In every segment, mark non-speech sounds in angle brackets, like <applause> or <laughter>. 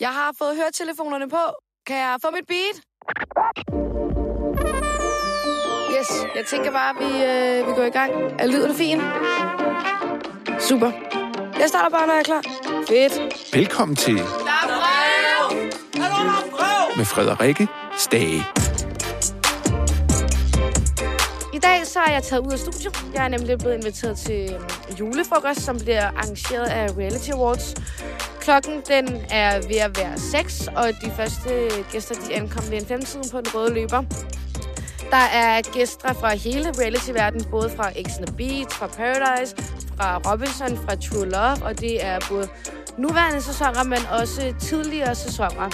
Jeg har fået høretelefonerne på. Kan jeg få mit beat? Yes, jeg tænker bare, at vi, øh, vi går i gang. Er lyden fin? Super. Jeg starter bare, når jeg er klar. Fedt. Velkommen til Der er brev! med Frederikke Stage. I dag så er jeg taget ud af studiet. Jeg er nemlig blevet inviteret til julefrokost, som bliver arrangeret af Reality Awards. Klokken den er ved at være 6, og de første gæster de ankom ved en femtiden på den røde løber. Der er gæster fra hele reality-verdenen, både fra X on the Beach, fra Paradise, fra Robinson, fra True Love, og det er både nuværende sæsoner, men også tidligere sæsoner.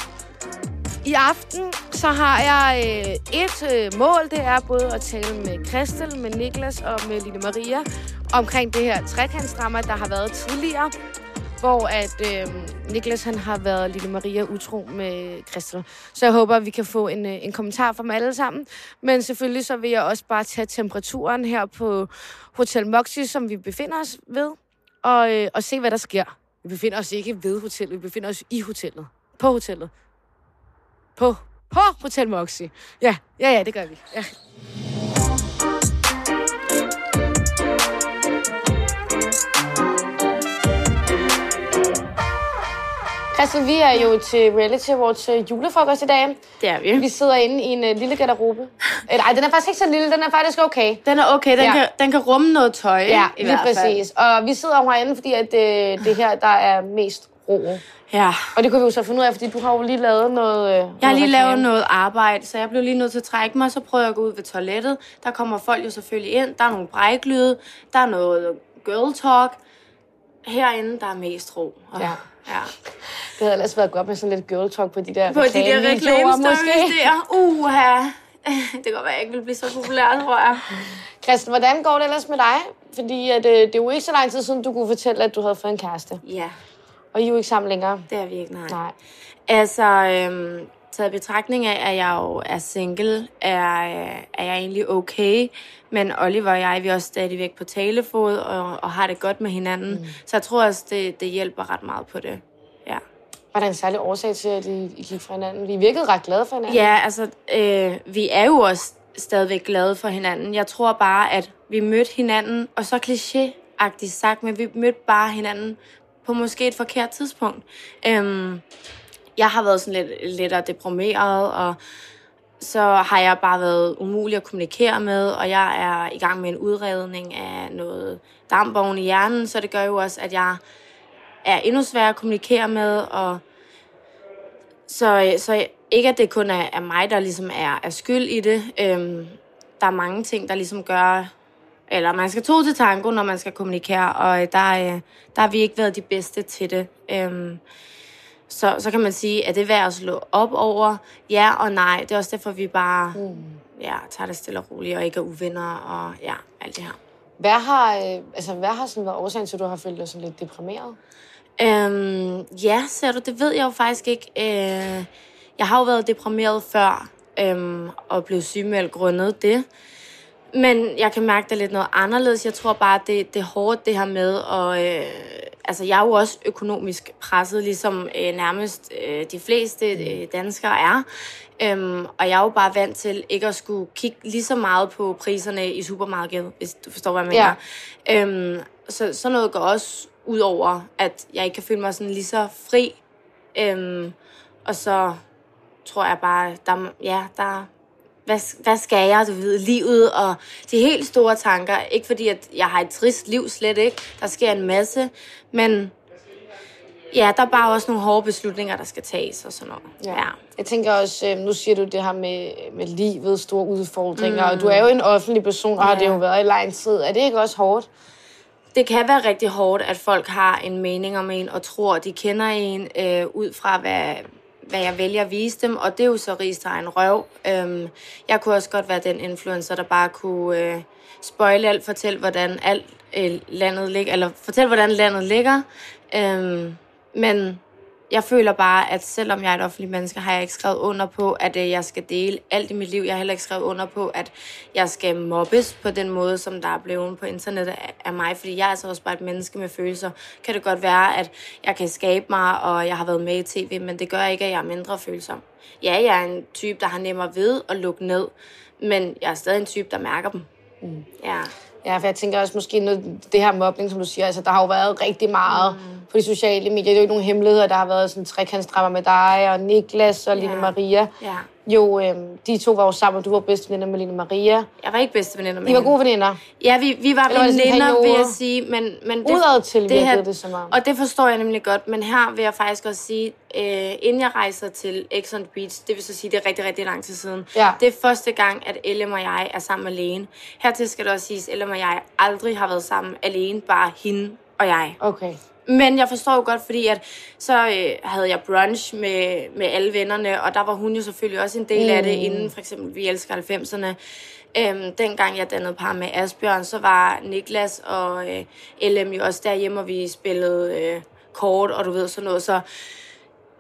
I aften så har jeg øh, et øh, mål, det er både at tale med Christel, med Niklas og med Line Maria omkring det her trekantsdrama, der har været tidligere, hvor at øh, Niklas han har været Lille Maria utro med Christel. Så jeg håber, at vi kan få en, øh, en kommentar fra dem alle sammen. Men selvfølgelig så vil jeg også bare tage temperaturen her på Hotel Moxie, som vi befinder os ved, og, øh, og se, hvad der sker. Vi befinder os ikke ved hotellet, vi befinder os i hotellet. På hotellet. På, på Hotel Moxie. Ja, ja, ja, det gør vi. Ja. Christian, vi er jo til Reality Awards øh, julefrokost i dag. Det er vi. Vi sidder inde i en uh, lille garderobe. Øh, Nej, den er faktisk ikke så lille, den er faktisk okay. Den er okay, den, Ja. kan, den kan rumme noget tøj. Ja, i lige hvert fald. præcis. Og vi sidder jo herinde, fordi at, øh, det her, der er mest ro. Ja. Og det kunne vi jo så finde ud af, fordi du har jo lige lavet noget... Øh, Jeg har lige lavet reklame. noget arbejde, så jeg blev lige nødt til at trække mig, så prøvede jeg at gå ud ved toilettet. Der kommer folk jo selvfølgelig ind. Der er nogle bræklyde, der er noget girl talk. Herinde, der er mest ro. Og, Ja. Ja. Det havde ellers været godt med sådan lidt girl talk på de der På de der reklamestories der. Uha. <laughs> Det kan godt være, jeg ikke vil blive så populær, tror jeg. Christian, hvordan går det ellers med dig? Fordi at, øh, det er jo ikke så lang tid siden, du kunne fortælle, at du havde fået en kæreste. Ja, Og I er jo ikke sammen længere. det er vi ikke, nej. Nej. Altså, øhm, taget betragtning af, at jeg jo er single, er, er jeg egentlig okay. Men Oliver og jeg, vi er også stadigvæk på talefod og, og har det godt med hinanden. Mm. Så jeg tror også, det, det hjælper ret meget på det. Ja, Var der en særlig årsag til, at I, I gik fra hinanden? Vi virkede ret glade for hinanden. ja altså, øh, vi er jo også stadigvæk glade for hinanden. Jeg tror bare, at vi mødte hinanden, og så kliché-agtigt sagt, men vi mødte bare hinanden på måske et forkert tidspunkt. Øhm, jeg har været sådan lidt, lettere deprimeret, og så har jeg bare været umulig at kommunikere med, og jeg er i gang med en udredning af noget dampvogn i hjernen, så det gør jo også, at jeg er endnu sværere at kommunikere med, og så, så ikke, at det kun er, er mig, der ligesom er, er skyld i det. Øhm, der er mange ting, der ligesom gør... Eller man skal to til tango, når man skal kommunikere, og øh, der, øh, der har vi ikke været de bedste til det. Øhm, så, så kan man sige, at det er værd at slå op over. Ja og nej. Det er også derfor, vi bare mm. ja, tager det stille og roligt, og ikke er uvenner, og ja, alt det her. Hvad har, øh, altså, hvad har sådan været årsagen til, at du har følt dig sådan lidt deprimeret? Øhm, ja, ser du, det ved jeg jo faktisk ikke. Øh, jeg har jo været deprimeret før, øhm, og blev sygemeldt grundet det. Men jeg kan mærke, at det er lidt noget anderledes. Jeg tror bare, det, det er hårdt, det her med. Og, øh, altså, jeg er jo også økonomisk presset, ligesom øh, nærmest øh, de fleste øh, danskere er. Øhm, og jeg er jo bare vant til ikke at skulle kigge lige så meget på priserne i supermarkedet, hvis du forstår, hvad jeg mener. Ja. Øhm, så sådan noget går også ud over, at jeg ikke kan føle mig sådan lige så fri. Øhm, og så tror jeg bare, der, ja, der, hvad, hvad skal jeg, du ved, livet og de helt store tanker. Ikke fordi, at jeg har et trist liv, slet ikke. Der sker en masse, men ja, der er bare også nogle hårde beslutninger, der skal tages og sådan noget. Ja. ja. Jeg tænker også, øh, nu siger du det her med, med livet, store udfordringer, mm. og du er jo en offentlig person, og har Ja. det jo været i lang tid. Er det ikke også hårdt? Det kan være rigtig hårdt, at folk har en mening om en og tror, de kender en øh, ud fra, hvad, hvad jeg vælger at vise dem, og det er jo så Rigs en røv. Øhm, jeg kunne også godt være den influencer, der bare kunne øh, spoile alt, fortælle, hvordan alt øh, landet ligger, eller fortælle, hvordan landet ligger. Øhm, men jeg føler bare, at selvom jeg er et offentligt menneske, har jeg ikke skrevet under på, at øh, jeg skal dele alt i mit liv. Jeg har heller ikke skrevet under på, at jeg skal mobbes på den måde, som der er blevet på internettet af mig. Fordi jeg er altså også bare et menneske med følelser. Kan det godt være, at jeg kan skabe mig, og jeg har været med i tv, men det gør ikke, at jeg er mindre følsom. Ja, jeg er en type, der har nemmere ved at lukke ned, men jeg er stadig en type, der mærker dem. Mm. Ja. Ja, for jeg tænker også måske noget, det her mobning, som du siger, altså der har jo været rigtig meget mm. på de sociale medier. Det er jo ikke nogen hemmeligheder, der har været sådan trekantsdrammer med dig og Niklas og ja. Line Maria. Ja. Jo, øhm, de to var jo sammen, og du var bedste veninder med Line Maria. Jeg var ikke bedste veninder med I var gode veninder? Ja, vi, vi var veninder, vil jeg sige. Men, men det, Udad til det, her, det som om. Og det forstår jeg nemlig godt. Men her vil jeg faktisk også sige, øh, inden jeg rejser til on the Beach, det vil så sige, det er rigtig, rigtig lang tid siden. Ja. Det er første gang, at Ellen og jeg er sammen alene. Hertil skal det også siges, at Ellen og jeg aldrig har været sammen alene, bare hende og jeg. Okay. Men jeg forstår jo godt, fordi at så øh, havde jeg brunch med, med alle vennerne, og der var hun jo selvfølgelig også en del mm. af det, mm. inden for eksempel Vi elsker 90'erne. Øhm, dengang jeg dannede par med Asbjørn, så var Niklas og øh, LM jo også derhjemme, og vi spillede øh, kort, og du ved sådan noget. Så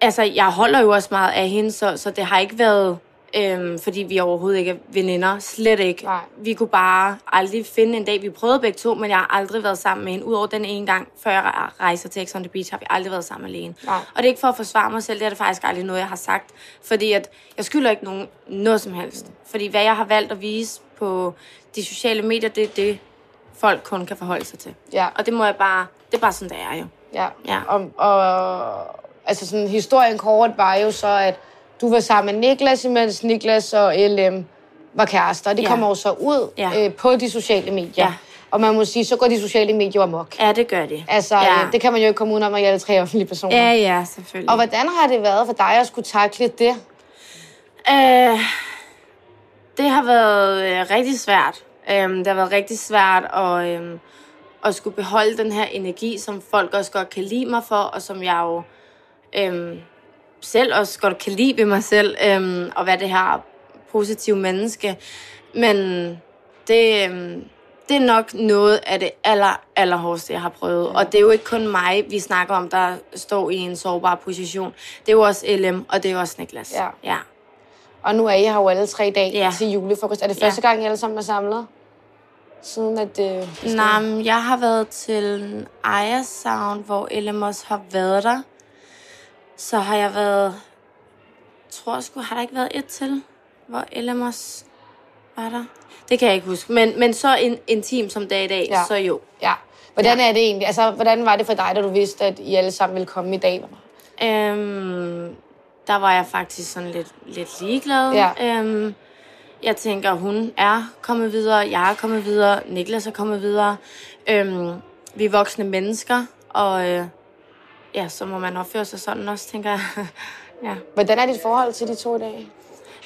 altså, jeg holder jo også meget af hende, så, så det har ikke været Øhm, fordi vi overhovedet ikke er veninder. Slet ikke. Nej. Vi kunne bare aldrig finde en dag. Vi prøvede begge to, men jeg har aldrig været sammen med hende. Udover den ene gang, før jeg rejser til Ex on the Beach, har vi aldrig været sammen alene. Nej. Og det er ikke for at forsvare mig selv. Det er det faktisk aldrig noget, jeg har sagt. Fordi at jeg skylder ikke nogen noget som helst. Fordi hvad jeg har valgt at vise på de sociale medier, det er det, folk kun kan forholde sig til. Ja. Og det må jeg bare... Det er bare sådan, det er jo. Ja. ja. Og, og altså sådan, historien kort var jo så, at du var sammen med Niklas, imens Niklas og LM var kærester. Det ja. kommer jo så ud ja. øh, på de sociale medier. Ja. Og man må sige, så går de sociale medier amok. Ja, det gør de. Altså, ja. øh, det kan man jo ikke komme ud af, når alle tre offentlige personer. Ja, ja, selvfølgelig. Og hvordan har det været for dig at skulle takle det? Øh, det har været øh, rigtig svært. Øh, det har været rigtig svært at, øh, at skulle beholde den her energi, som folk også godt kan lide mig for, og som jeg jo... Øh, selv også godt kan lide ved mig selv, øhm, og være det her positive menneske. Men det, øhm, det er nok noget af det aller, aller hårdeste, jeg har prøvet. Og det er jo ikke kun mig, vi snakker om, der står i en sårbar position. Det er jo også LM, og det er jo også Niklas. Ja. ja. Og nu er I her jo alle tre dage ja. til julefrokost. Er det første ja. gang, I alle sammen er samlet? Siden at det... det Nej, jeg har været til Aya Sound, hvor LM også har været der. Så har jeg været, tror sgu, har der ikke været et til, hvor Elamos var der? Det kan jeg ikke huske. Men, men så in, intim som dag i dag, ja. så jo. Ja. Hvordan er det egentlig? Altså, hvordan var det for dig, da du vidste, at I alle sammen ville komme i dag? Øhm, der var jeg faktisk sådan lidt, lidt ligeglad. Ja. Øhm, jeg tænker, hun er kommet videre, jeg er kommet videre, Niklas er kommet videre. Øhm, vi er voksne mennesker, og øh, ja, så må man opføre sig sådan også, tænker jeg. <laughs> ja. Hvordan er dit forhold til de to dage?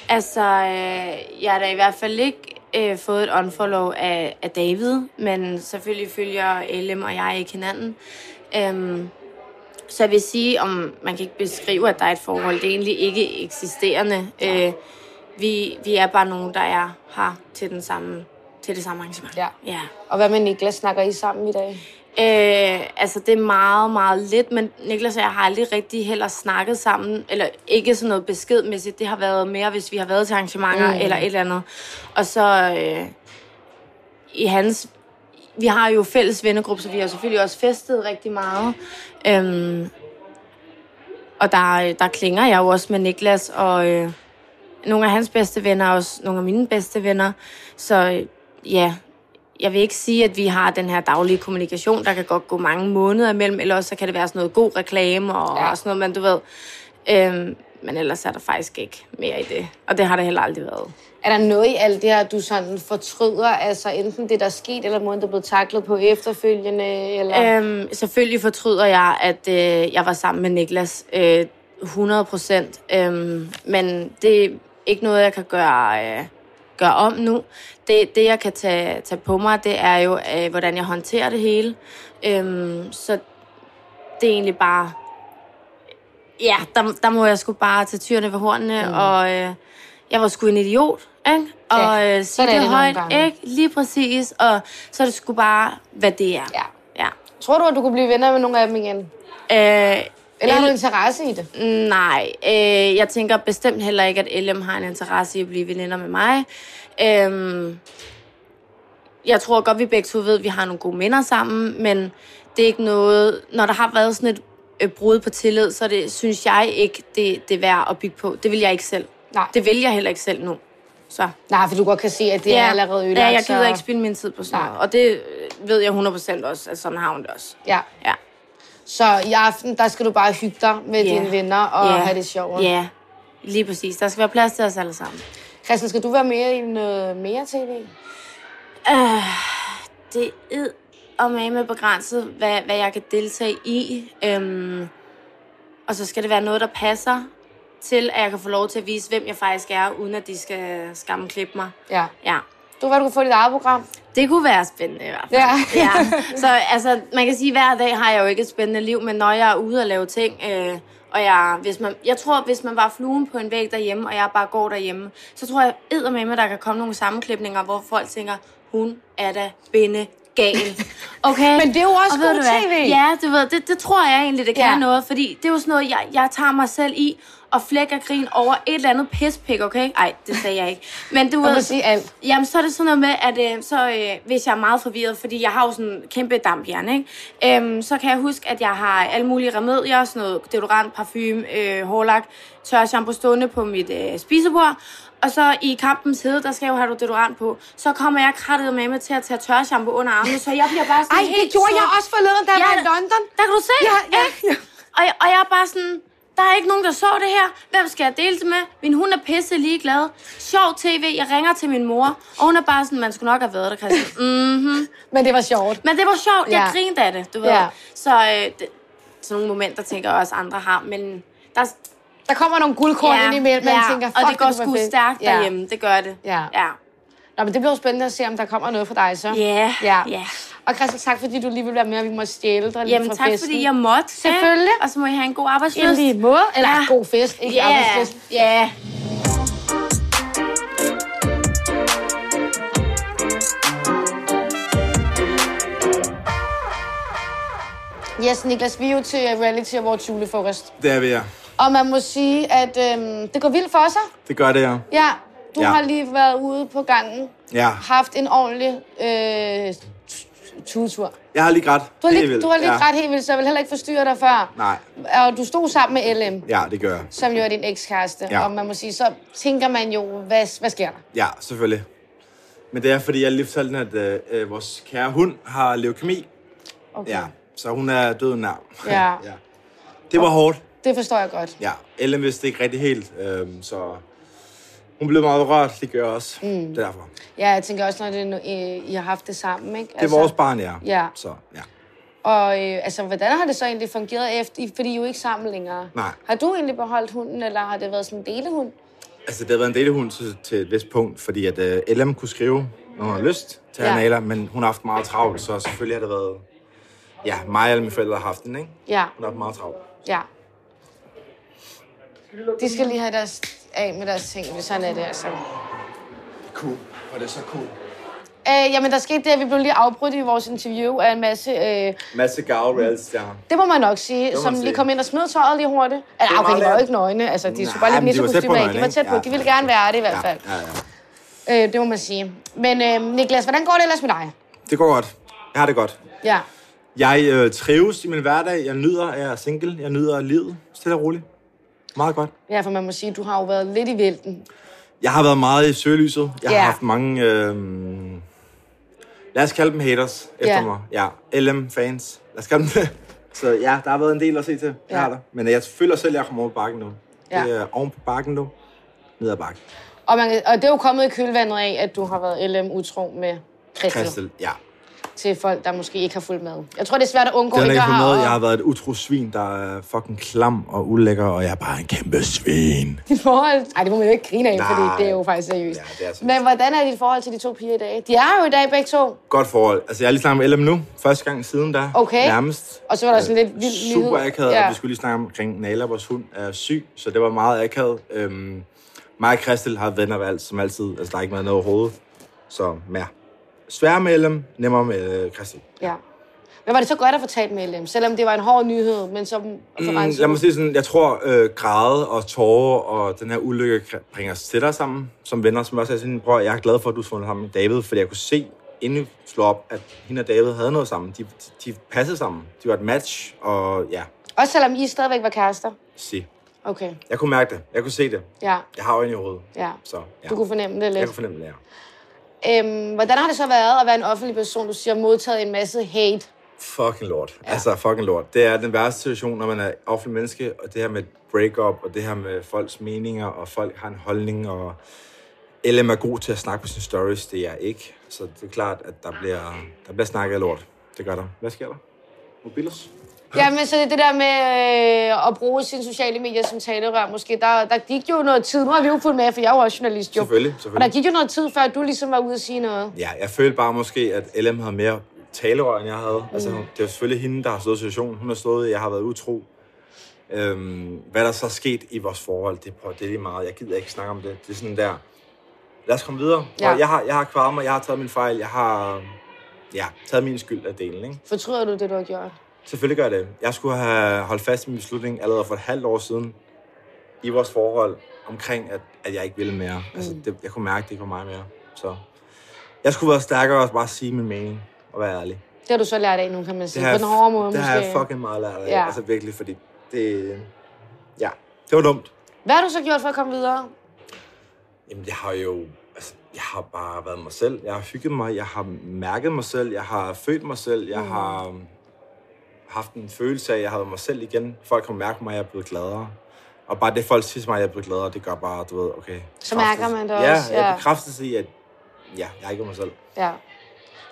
Altså, øh, jeg har da i hvert fald ikke øh, fået et unfollow af, af David, men selvfølgelig følger Ellem og jeg ikke hinanden. Øhm, så jeg vil sige, om man kan ikke beskrive, at der er et forhold. Det er egentlig ikke eksisterende. Ja. Øh, vi, vi er bare nogen, der er her til, den samme, til det samme arrangement. Ja. ja. Og hvad med Niklas? Snakker I sammen i dag? Øh, altså, det er meget, meget lidt, men Niklas og jeg har aldrig rigtig heller snakket sammen, eller ikke sådan noget beskedmæssigt. Det har været mere, hvis vi har været til arrangementer mm. eller et eller andet. Og så øh, i hans... Vi har jo fælles vennegruppe, så vi har selvfølgelig også festet rigtig meget. Øhm, og der, der klinger jeg jo også med Niklas, og øh, nogle af hans bedste venner, og også nogle af mine bedste venner. Så øh, ja, jeg vil ikke sige, at vi har den her daglige kommunikation. Der kan godt gå mange måneder imellem, eller også så kan det være sådan noget god reklame og, ja. og sådan noget, men du ved. Øhm, men ellers er der faktisk ikke mere i det. Og det har det heller aldrig været. Er der noget i alt det her, du sådan fortryder? Altså enten det, der er sket, eller måden, der er blevet taklet på efterfølgende? Eller? Øhm, selvfølgelig fortryder jeg, at øh, jeg var sammen med Niklas. Øh, 100 procent. Øhm, men det er ikke noget, jeg kan gøre... Øh, gøre om nu. Det, det jeg kan tage, tage på mig, det er jo, øh, hvordan jeg håndterer det hele. Øhm, så det er egentlig bare... Ja, der, der må jeg sgu bare tage tyrene ved hornene, mm. og øh, jeg var sgu en idiot, ikke? Og øh, sige det, det højt, ikke? Lige præcis, og så er det sgu bare, hvad det er. Ja. ja. Tror du, at du kunne blive venner med nogle af dem igen? Øh, Eller har du interesse i det? Nej, øh, jeg tænker bestemt heller ikke, at LM har en interesse i at blive veninder med mig. Øhm, jeg tror godt, vi begge to ved, at vi har nogle gode minder sammen, men det er ikke noget... Når der har været sådan et øh, brud på tillid, så det, synes jeg ikke, det, det er værd at bygge på. Det vil jeg ikke selv. Nej. Det vil jeg heller ikke selv nu. Så. Nej, for du godt kan se, at det er allerede ødelagt. Ja, jeg gider så- ikke spille min tid på sådan noget. Og det øh, ved jeg 100% også, at sådan har hun det også. Ja. Ja. Så i aften, der skal du bare hygge dig med Ja. dine venner og Ja. have det sjovt. Ja, lige præcis. Der skal være plads til os alle sammen. Christian, skal du være mere i noget mere tv? Øh, det er og med begrænset, hvad, hvad jeg kan deltage i. Øhm, og så skal det være noget, der passer til, at jeg kan få lov til at vise, hvem jeg faktisk er, uden at de skal skamklippe mig. Ja. Ja. Du var, du kunne få dit eget program. Det kunne være spændende i hvert fald. Ja. ja. Så altså, man kan sige, at hver dag har jeg jo ikke et spændende liv, men når jeg er ude og lave ting, øh, og jeg, hvis man, jeg tror, hvis man var fluen på en væg derhjemme, og jeg bare går derhjemme, så tror jeg med, at der kan komme nogle sammenklipninger, hvor folk tænker, hun er da binde gal. <laughs> Okay? Men det er jo også Og god? TV. Ja, du ved, det, det tror jeg egentlig, det kan Ja. noget, fordi det er jo sådan noget, jeg, jeg tager mig selv i, og flækker grin over et eller andet pispik, okay? Ej, det sagde jeg ikke. Men du ved, sige alt. Jamen, så er det sådan noget med, at øh, så, øh, hvis jeg er meget forvirret, fordi jeg har jo sådan en kæmpe dampjern, ikke? Øhm, så kan jeg huske, at jeg har alle mulige remedier, sådan noget deodorant, parfume, øh, hårlak, tør shampoo stående på mit øh, spisebord. Og så i kampens hede, der skal jeg jo have deodorant på. Så kommer jeg krattet med mig til at tage tør shampoo under armene, så jeg bliver bare sådan Ej, helt det gjorde sort. jeg også forleden, da jeg var i London. Der kan du se. Ja, ja, ja. Og, jeg- og jeg er bare sådan, der er ikke nogen, der så det her. Hvem skal jeg dele det med? Min hund er pisse ligeglad. Sjov tv. Jeg ringer til min mor. Og hun er bare sådan, man skulle nok have været der, Christian. Mm-hmm. <laughs> Men det var sjovt. Men det var sjovt. Jeg Ja. grinede af det, du ved. Ja. Så øh, det, sådan nogle momenter tænker jeg også, andre har. Men der, Der kommer nogle guldkorn ind imellem, man tænker, og fuck, det går sgu stærkt Ja. derhjemme. Det gør det. Ja. Ja. Nå, men det bliver jo spændende at se, om der kommer noget fra dig så. Ja. Ja. ja. Og Christian, tak fordi du lige vil være med, og vi må stjæle dig lige Jamen fra tak, festen. fordi jeg måtte. Selvfølgelig. Ja? Og så må I have en god I arbejdslyst. lige måde. Eller Ja. god fest, ikke Ja, arbejdsfest. ja. Yes, Niklas, vi er jo til Reality Awards julefrokost. Det er vi, ja. Og man må sige, at øhm, det går vildt for sig. Det gør det, ja. Ja, du Ja. har lige været ude på gangen. Ja. Haft en ordentlig øh, tutur. Jeg har lige grædt. Du har lige, du har lige ja. ret helt vildt, så jeg vil heller ikke forstyrre dig før. Nej. Og du stod sammen med LM, Ja, det gør jeg. som jo er din ekskæreste. Ja. Og man må sige, så tænker man jo, hvad, hvad sker der? Ja, selvfølgelig. Men det er, fordi jeg lige fortalte at øh, øh, vores kære hund har leukemi. Okay. Ja, så hun er døden nær. Ja. <laughs> ja. Det var hårdt. Det forstår jeg godt. Ja, Ellen vidste ikke rigtig helt, øh, så hun blev meget rørt. Det gør jeg også. Mm. Det er derfor. Ja, jeg tænker også, når det, I, har haft det sammen, ikke? Altså, Det er vores barn, ja. Ja. Så, ja. Og øh, altså, hvordan har det så egentlig fungeret efter, fordi I er jo ikke sammen længere? Nej. Har du egentlig beholdt hunden, eller har det været sådan en delehund? Altså, det har været en delehund til, til et vist punkt, fordi at øh, LM kunne skrive, når hun har lyst til Ja. ja. Nala, men hun har haft meget travlt, så selvfølgelig har det været... Ja, mig og alle mine forældre har haft den, ikke? Ja, Hun har haft meget travlt. ja. De skal lige have deres af med deres ting, hvis sådan er det, altså. Cool. Og det er så cool. Øh, jamen, der skete det, at vi blev lige afbrudt i vores interview af en masse... Øh, Masse gave reality stjerner. det må man nok sige, må som man lige sige. kom ind og smed tøjet lige hurtigt. Altså, var okay, de var jo ikke nøgne. Altså, de skulle bare lige var på nissekostymer af. De var tæt på. ikke? De Ja. ville gerne være det i hvert fald. Ja, ja, ja. Øh, det må man sige. Men øh, Niklas, hvordan går det ellers med dig? Det går godt. Jeg har det godt. Ja. Jeg øh, trives i min hverdag. Jeg nyder, at jeg er single. Jeg nyder livet. Stille og roligt. Meget godt. Ja, for man må sige, du har jo været lidt i vælten. Jeg har været meget i søgelyset. Jeg Ja. har haft mange... Øh, lad os kalde dem haters efter Ja. mig. Ja, LM-fans. Lad os kalde dem det. Så ja, der har været en del at se til. Ja. Har der. Men jeg føler selv, at jeg kommer over bakken nu. Ja. Det er oven på bakken nu. Ned ad bakken. Og, man, og det er jo kommet i kølvandet af, at du har været LM-utro med Christel. Kristel, ja. Til folk, der måske ikke har fulgt med. Jeg tror, det er svært at undgå er at for have... noget. Jeg har været et utro svin, der er fucking klam og ulækker, og jeg er bare en kæmpe svin. <laughs> Dit forhold... Ej, det må man jo ikke grine af, Nej. fordi det er jo faktisk seriøst. Ja, det er seriøst. Men hvordan er dit forhold til de to piger i dag? De er jo i dag begge to. Godt forhold. Altså, jeg har lige snakket med LM nu. Første gang siden da. Okay. Nærmest. Og så var der sådan lidt vild nyhed. Super akavet, Ja. og vi skulle lige snakke omkring Nala, vores hund, er syg, så det var meget akavet. Øhm, mig og Christel har venner ved alt, som altid. Altså, der er ikke været noget overhovedet. Så, ja. Svær med LM, nemmere med øh. Ja. Men var det så godt at få talt med LM, selvom det var en hård nyhed, men så Mm, lad mig sige sådan, jeg tror, øh, græde og tårer og den her ulykke bringer os tættere sammen som venner, som også er sådan, bror, jeg er glad for, at du fundet sammen med David, fordi jeg kunne se, inden vi slog op, at hende og David havde noget sammen. De, de passede sammen. De var et match, og ja, Også selvom I stadigvæk var kærester. se. Okay, Jeg kunne mærke det. Jeg kunne se det. ja, Jeg har øjne i hovedet. ja. Så ja. Du kunne fornemme det jeg lidt. kunne fornemme det, ja. Øhm, hvordan har det så været at være en offentlig person, du siger, modtaget en masse hate? Fucking lort. Ja. Altså, fucking lort. Det er den værste situation, når man er offentlig menneske, og det her med breakup, og det her med folks meninger, og folk har en holdning, og LM er god til at snakke på sine stories, det er jeg ikke. Så det er klart, at der bliver, der bliver snakket lort. Det gør der. Hvad sker der? Mobilos? Ja, men så det, det der med øh, at bruge sine sociale medier som talerør, måske, der, der gik jo noget tid. Nu har vi jo fulgt med, for jeg er jo også journalist, jo. Selvfølgelig, Og der selvfølgelig. gik jo noget tid, før du ligesom var ude at sige noget. Ja, jeg følte bare måske, at LM havde mere talerør, end jeg havde. Mm. Altså, det er selvfølgelig hende, der har stået i situationen. Hun har stået, jeg har været utro. Øhm, hvad der så er sket i vores forhold, det, prøv, det er lige meget. Jeg gider ikke snakke om det. Det er sådan der, lad os komme videre. Ja. Ja. Jeg, har, jeg har kvaret mig, jeg har taget min fejl, jeg har ja, taget min skyld af delen. Ikke? Fortryder du det, du har gjort? Selvfølgelig gør jeg det. Jeg skulle have holdt fast i min beslutning allerede for et halvt år siden i vores forhold omkring, at, at jeg ikke ville mere. Mm. Altså, det, jeg kunne mærke, at det ikke var mig mere. Så jeg skulle være stærkere og bare sige min mening og være ærlig. Det har du så lært af nu, kan man sige. har På den hårde måde, Det måske. har jeg fucking meget lært af. Ja. Altså virkelig, fordi det... Ja, det var dumt. Hvad har du så gjort for at komme videre? Jamen, jeg har jo... Altså, jeg har bare været mig selv. Jeg har hygget mig. Jeg har mærket mig selv. Jeg har følt mig selv. Jeg mm. har haft en følelse af, at jeg har været mig selv igen. Folk har mærket mig, at jeg er blevet gladere. Og bare det, folk siger til mig, at jeg er blevet gladere, det gør bare, du ved, okay. Så mærker man det Ja, også, jeg ja. bekræfter sig i, at ja, jeg er ikke mig selv. Ja.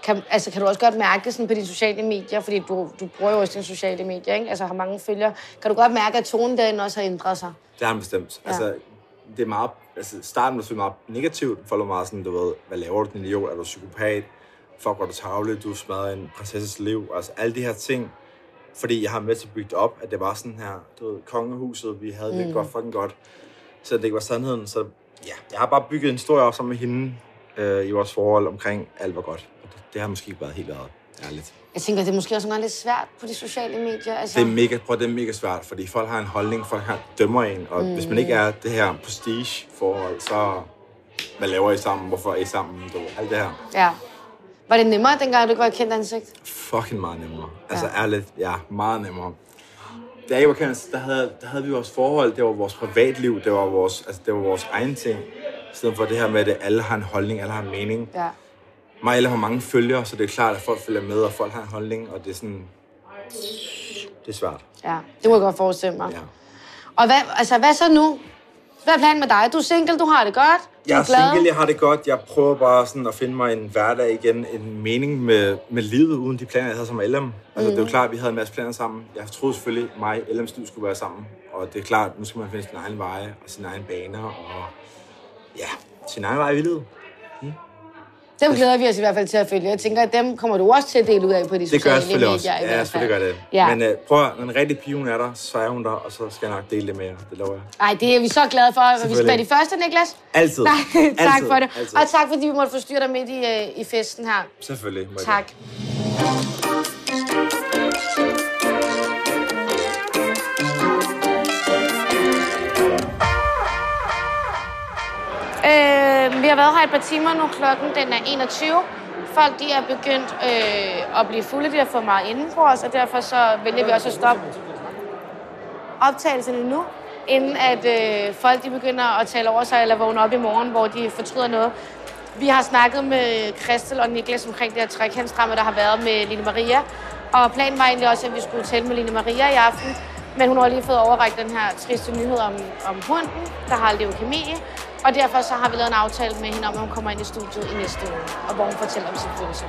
Kan, altså, kan du også godt mærke sådan på dine sociale medier? Fordi du, du bruger jo også dine sociale medier, ikke? Altså har mange følgere. Kan du godt mærke, at tonen derinde også har ændret sig? Det har han bestemt. Ja. Altså, det er meget, altså, starten var selvfølgelig meget negativt. Folk var meget sådan, du ved, hvad laver du, din idiot? Er du psykopat? Fuck, var du tavle? Du smadrer en prinsesses liv. Altså, alle de her ting. Fordi jeg har med til at bygge det op, at det var sådan her, du ved, kongehuset, vi havde det Mm. godt, fucking godt. Så det ikke var sandheden. Så ja, jeg har bare bygget en historie op sammen med hende øh, i vores forhold omkring alt var godt. Det, det har måske ikke været helt været ærligt. Jeg tænker, det er måske også nogle gange lidt svært på de sociale medier. Altså, Det er mega, prøv, det er mega svært, fordi folk har en holdning, folk har, dømmer en, og mm. hvis man ikke er det her prestige-forhold, så hvad laver I sammen, hvorfor er I sammen, du, alt det her. Ja. Var det nemmere, dengang du ikke var kendt ansigt? Fucking meget nemmere. Altså Ja. ærligt, ja, meget nemmere. Da jeg var kendt, der havde, der havde vi vores forhold, det var vores privatliv, det var vores, altså, det var vores egen ting. I stedet for det her med, at alle har en holdning, alle har en mening. Ja. Alle har mange følgere, så det er klart, at folk følger med, og folk har en holdning, og det er sådan... Det er svært. Ja, det må jeg godt forestille mig. Ja. Og hvad, altså, hvad så nu? Hvad er planen med dig? Du er single, du har det godt, du Jeg er glad. single, jeg har det godt. Jeg prøver bare sådan at finde mig en hverdag igen, en mening med, med livet uden de planer, jeg havde som LM. Altså, mm. det er jo klart, at vi havde en masse planer sammen. Jeg troede selvfølgelig, at mig og LM's liv skulle være sammen. Og det er klart, nu skal man finde sin egen veje og sine egne baner og ja, sin egen vej i livet. Dem glæder vi os i hvert fald til at følge. Jeg tænker, at dem kommer du også til at dele ud af på de Det gør sociale selvfølgelig medier. også. i Ja, fald. selvfølgelig gør det. Ja. Men uh, prøv at, når en rigtig pige hun er der, så er hun der, og så skal jeg nok dele det med jer. Det lover jeg. Ej, det er vi så glade for. Vi skal være de første, Niklas. Altid. Nej, <laughs> tak Altid. for det. Altid. Og tak, fordi vi måtte forstyrre dig midt i, øh, i festen her. Selvfølgelig. Tak. Øh, har været her et par timer nu. Klokken den er 21. Folk de er begyndt øh, at blive fulde. De har fået meget inden for os, og derfor så vælger vi også at stoppe optagelserne nu, inden at øh, folk de begynder at tale over sig eller vågne op i morgen, hvor de fortryder noget. Vi har snakket med Christel og Niklas omkring det her trekantsdrama, der har været med Line Maria. Og planen var egentlig også, at vi skulle tale med Line Maria i aften. Men hun har lige fået overrækt den her triste nyhed om, om hunden, der har leukemi. Og derfor så har vi lavet en aftale med hende om, at hun kommer ind i studiet i næste uge, og hvor hun fortæller om sin følelse.